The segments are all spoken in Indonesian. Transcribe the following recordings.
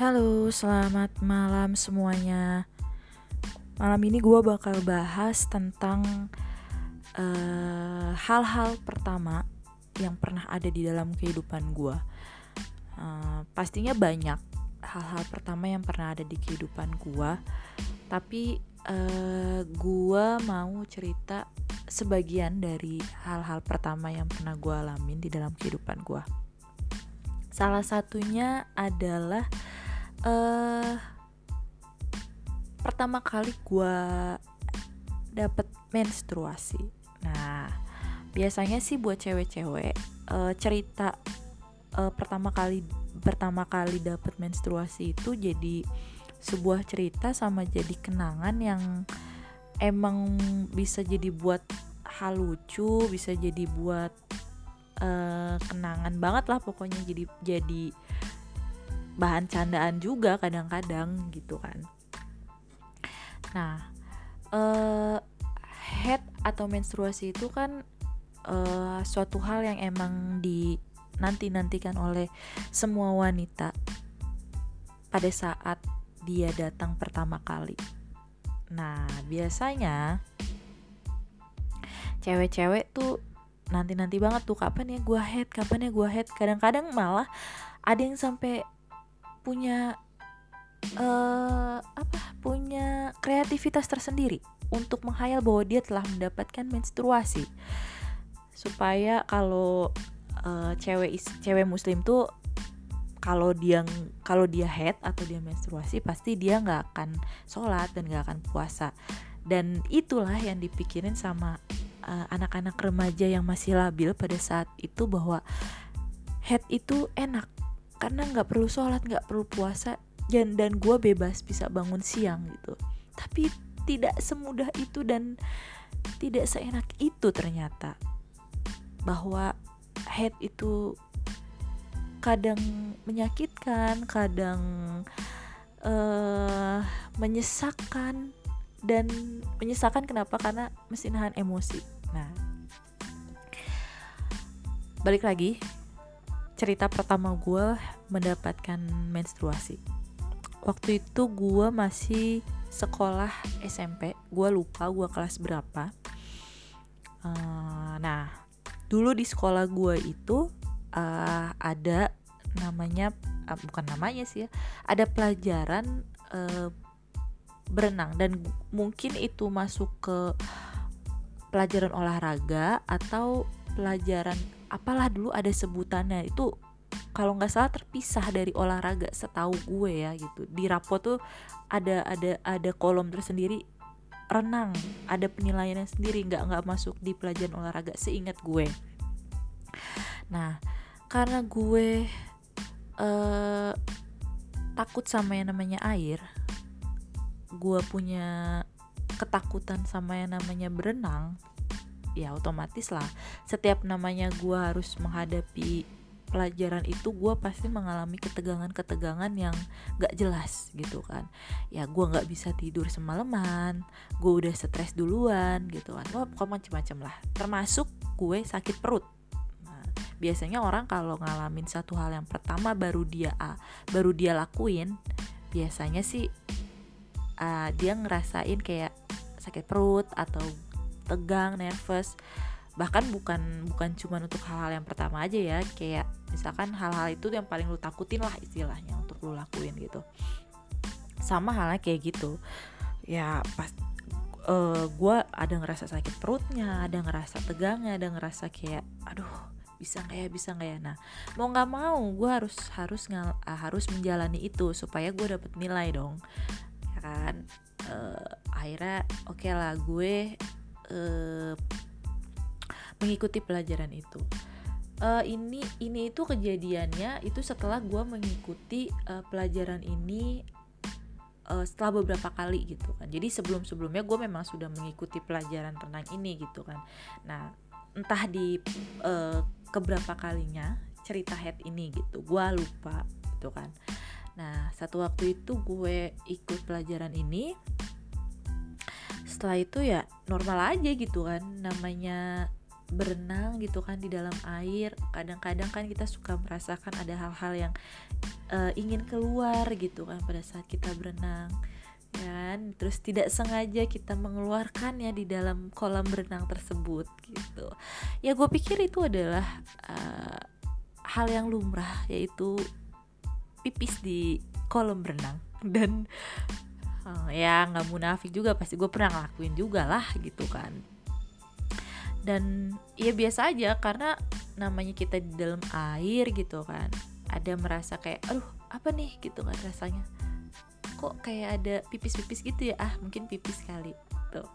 Halo, selamat malam semuanya. Malam ini gue bakal bahas tentang eh, hal-hal pertama yang pernah ada di dalam kehidupan gue. Uh, pastinya banyak hal-hal pertama yang pernah ada di kehidupan gue, tapi uh, gue mau cerita sebagian dari hal-hal pertama yang pernah gue alamin di dalam kehidupan gue. Salah satunya adalah uh, pertama kali gue dapet menstruasi. Nah, biasanya sih buat cewek-cewek uh, cerita uh, pertama kali pertama kali dapet menstruasi itu jadi sebuah cerita sama jadi kenangan yang emang bisa jadi buat hal lucu, bisa jadi buat uh, kenangan banget lah pokoknya jadi jadi bahan candaan juga kadang-kadang gitu kan nah uh, head atau menstruasi itu kan uh, suatu hal yang emang di nanti nantikan oleh semua wanita pada saat dia datang pertama kali. Nah, biasanya cewek-cewek tuh nanti-nanti banget tuh kapan ya gua head, kapan ya gua head. Kadang-kadang malah ada yang sampai punya uh, apa punya kreativitas tersendiri untuk menghayal bahwa dia telah mendapatkan menstruasi. Supaya kalau uh, cewek cewek muslim tuh kalau dia kalau dia head atau dia menstruasi pasti dia nggak akan sholat dan nggak akan puasa. Dan itulah yang dipikirin sama eh, anak-anak uh, remaja yang masih labil pada saat itu bahwa head itu enak karena nggak perlu sholat nggak perlu puasa dan dan gue bebas bisa bangun siang gitu. Tapi tidak semudah itu dan tidak seenak itu ternyata bahwa head itu kadang menyakitkan kadang uh, menyesakkan dan menyesakkan kenapa? Karena mesti nahan emosi. Nah balik lagi cerita pertama gue mendapatkan menstruasi. Waktu itu gue masih sekolah SMP gue lupa gue kelas berapa. Uh, nah dulu di sekolah gue itu uh, ada namanya uh, bukan namanya sih ya ada pelajaran uh, berenang. Dan mungkin itu masuk ke pelajaran olahraga atau pelajaran apalah dulu ada sebutannya. Itu kalau nggak salah terpisah dari olahraga setahu gue ya gitu. Di rapot tuh ada ada ada kolom tersendiri renang. Ada penilaiannya sendiri nggak nggak masuk di pelajaran olahraga seingat gue. Nah karena gue uh, takut sama yang namanya air gue punya ketakutan sama yang namanya berenang ya otomatis lah. Setiap namanya gue harus menghadapi pelajaran itu gue pasti mengalami ketegangan-ketegangan yang gak jelas gitu kan. Ya gue gak bisa tidur semalaman gue udah stres duluan gitu kan. Wah pokoknya macem-macem lah. Termasuk gue sakit perut. Nah, biasanya orang kalau ngalamin satu hal yang pertama baru dia uh, baru dia lakuin biasanya sih uh, dia ngerasain kayak sakit perut atau tegang nervous bahkan bukan bukan cuma untuk hal-hal yang pertama aja ya. Kayak misalkan hal-hal itu yang paling lu takutin lah istilahnya untuk lu lakuin gitu. Sama halnya kayak gitu. Ya pas uh, eh, gue ada ngerasa sakit perutnya ada ngerasa tegangnya ada ngerasa kayak aduh bisa nggak ya bisa nggak ya? Nah mau nggak mau gue harus harus ngal, uh, harus menjalani itu supaya gue dapet nilai dong. Ya kan? Uh, akhirnya oke okay lah gue uh, mengikuti pelajaran itu. Uh, ini ini itu kejadiannya itu setelah gue mengikuti uh, pelajaran ini uh, setelah beberapa kali gitu kan. Jadi sebelum sebelumnya gue memang sudah mengikuti pelajaran renang ini gitu kan. Nah entah di uh, keberapa kalinya cerita head ini gitu gue lupa gitu kan. Nah satu waktu itu gue ikut pelajaran ini setelah itu ya normal aja gitu kan. Namanya berenang gitu kan di dalam air. Kadang-kadang kan kita suka merasakan ada hal-hal yang uh, ingin keluar gitu kan pada saat kita berenang kan? Terus tidak sengaja kita mengeluarkannya di dalam kolam berenang tersebut gitu. Ya gue pikir itu adalah uh, hal yang lumrah yaitu pipis di kolam berenang. Dan uh, ya nggak munafik juga pasti gue pernah ngelakuin juga lah gitu kan dan ya biasa aja karena namanya kita di dalam air gitu kan. Ada merasa kayak aduh apa nih? gitu kan rasanya. Kok kayak ada pipis-pipis gitu ya? Ah mungkin pipis kali. Tuh.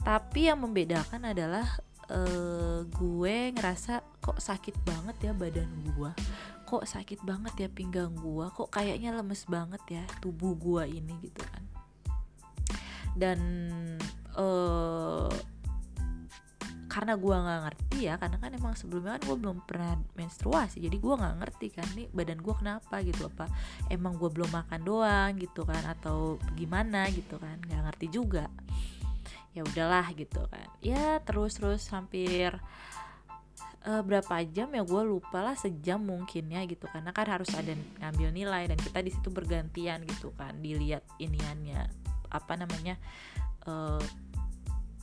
Tapi yang membedakan adalah uh, gue ngerasa kok sakit banget ya badan gue kok sakit banget ya pinggang gue kok kayaknya lemes banget ya tubuh gue ini gitu kan. Dan uh, karena gue nggak ngerti ya karena kan emang sebelumnya kan gue belum pernah menstruasi jadi gue nggak ngerti kan nih badan gue kenapa gitu apa emang gue belum makan doang gitu kan atau gimana gitu kan nggak ngerti juga. Ya udahlah gitu kan. Ya terus terus hampir uh, berapa jam ya gue lupa lah sejam mungkin ya gitu karena kan harus ada ngambil nilai dan kita di situ bergantian gitu kan dilihat iniannya apa namanya uh,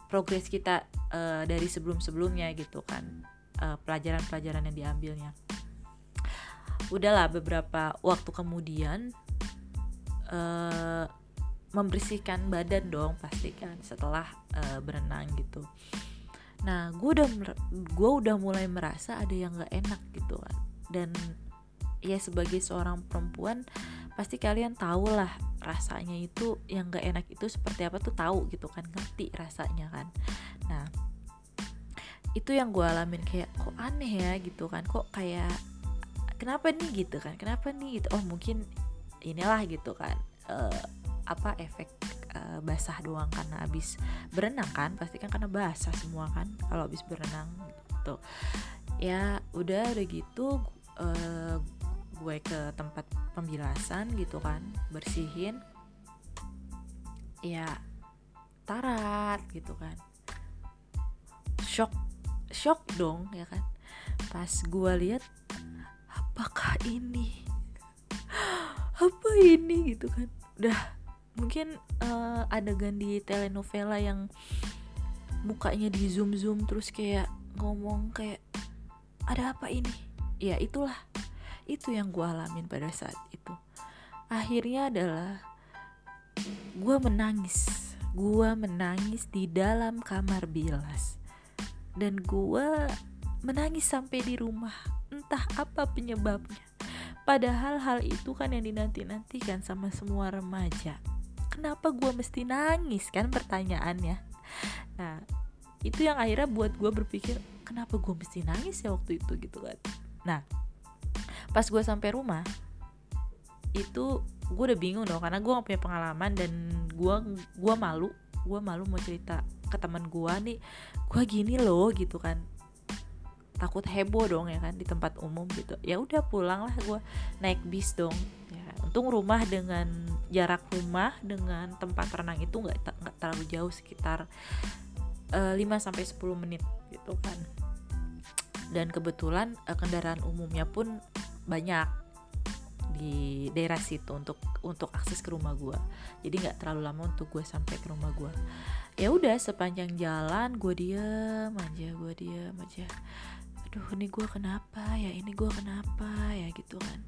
progres kita uh, dari sebelum-sebelumnya gitu kan. Pelajaran-pelajaran uh, yang diambilnya. Udahlah beberapa waktu kemudian uh, membersihkan badan dong pastikan setelah uh, berenang gitu. Nah gue udah gue udah mulai merasa ada yang nggak enak gitu kan. Dan ya sebagai seorang perempuan pasti kalian tahu lah rasanya itu yang gak enak itu seperti apa tuh tahu gitu kan ngerti rasanya kan. Nah itu yang gue alamin kayak kok aneh ya? gitu kan. Kok kayak kenapa nih? gitu kan. Kenapa nih? gitu. Oh mungkin inilah gitu kan. Uh, apa efek uh, basah doang karena abis berenang kan. Pasti kan karena basah semua kan kalau abis berenang gitu. Ya udah udah gitu uh, gue ke tempat pembilasan gitu kan bersihin. Ya tarat gitu kan. Shock shock dong ya kan. Pas gue lihat apakah ini? Apa ini? gitu kan. Udah mungkin uh, adegan di telenovela yang mukanya di zoom zoom terus kayak ngomong kayak ada apa ini? Ya itulah itu yang gue alamin pada saat itu. Akhirnya adalah gue menangis. Gue menangis di dalam kamar bilas. Dan gue menangis sampai di rumah entah apa penyebabnya. Padahal hal itu kan yang dinanti-nantikan sama semua remaja. Kenapa gue mesti nangis kan pertanyaannya? Nah itu yang akhirnya buat gue berpikir kenapa gue mesti nangis ya waktu itu? Gitu kan. Nah pas gue sampai rumah itu gue udah bingung dong karena gue gak punya pengalaman dan gue gua malu gue malu mau cerita ke teman gue nih gue gini loh gitu kan. Takut heboh dong ya kan di tempat umum gitu. Ya udah pulang lah gue naik bis dong. Ya untung rumah dengan jarak rumah dengan tempat renang itu nggak nggak terlalu jauh sekitar uh, eh, 5 sampai sepuluh menit gitu kan. Dan kebetulan uh, kendaraan umumnya pun banyak di daerah situ untuk untuk akses ke rumah gue jadi nggak terlalu lama untuk gue sampai ke rumah gue ya udah sepanjang jalan gue diem aja gue diem aja. Aduh ini gue kenapa ya? Ini gue kenapa ya? Gitu kan.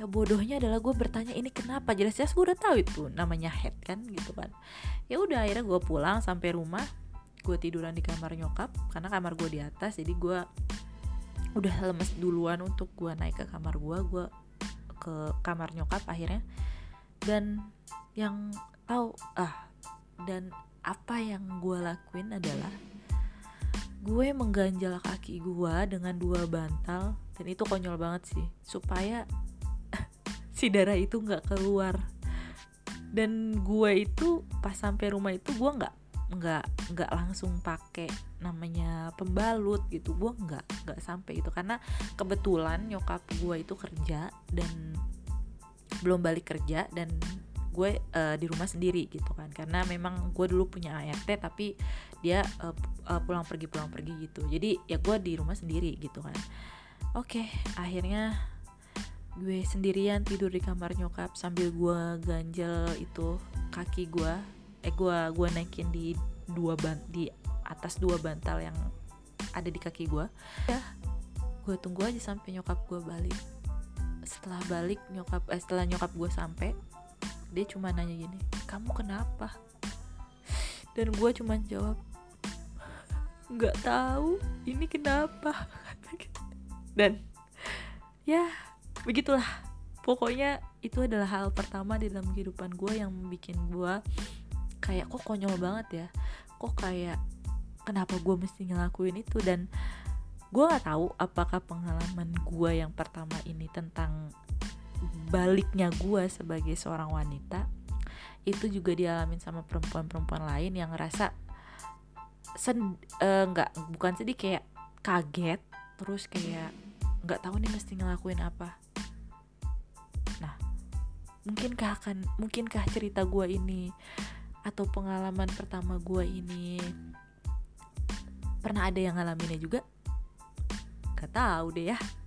Ya bodohnya adalah gue bertanya ini kenapa? Jelas-jelas gue udah tahu itu namanya head kan gitu kan. Ya udah akhirnya gue pulang sampai rumah. Gue tiduran di kamar nyokap karena kamar gue di atas jadi gue udah lemes duluan untuk gue naik ke kamar gue gue ke kamar nyokap akhirnya. Dan yang tahu ah dan apa yang gue lakuin adalah gue mengganjal kaki gue dengan dua bantal dan itu konyol banget sih supaya si darah itu nggak keluar. Dan gue itu pas sampai rumah itu gue nggak nggak nggak langsung pakai namanya pembalut gitu. Gue nggak nggak sampai itu. Karena kebetulan nyokap gue itu kerja dan belum balik kerja dan gue uh, di rumah sendiri gitu kan. Karena memang gue dulu punya ART tapi dia uh, pulang pergi pulang pergi gitu. Jadi ya gue di rumah sendiri gitu kan. Oke okay, akhirnya gue sendirian tidur di kamar nyokap sambil gue ganjel itu kaki gue eh gue gue naikin di dua ban di atas dua bantal yang ada di kaki gue ya. Gue tunggu aja sampai nyokap gue balik. Setelah balik nyokap eh, setelah nyokap gue sampai dia cuma nanya gini kamu kenapa? Dan gue cuma jawab nggak tahu ini kenapa? Dan ya begitulah. Pokoknya itu adalah hal pertama di dalam kehidupan gue yang bikin gue kayak kok konyol banget ya? Kok kayak kenapa gue mesti ngelakuin itu? Dan gue nggak tahu apakah pengalaman gue yang pertama ini tentang baliknya gue sebagai seorang wanita itu juga dialamin sama perempuan-perempuan lain yang ngerasa sen uh, bukan sedih kayak kaget terus kayak nggak tahu nih mesti ngelakuin apa. Nah mungkinkah akan mungkinkah cerita gue ini atau pengalaman pertama gue ini pernah ada yang ngalaminnya juga? Gak tahu deh ya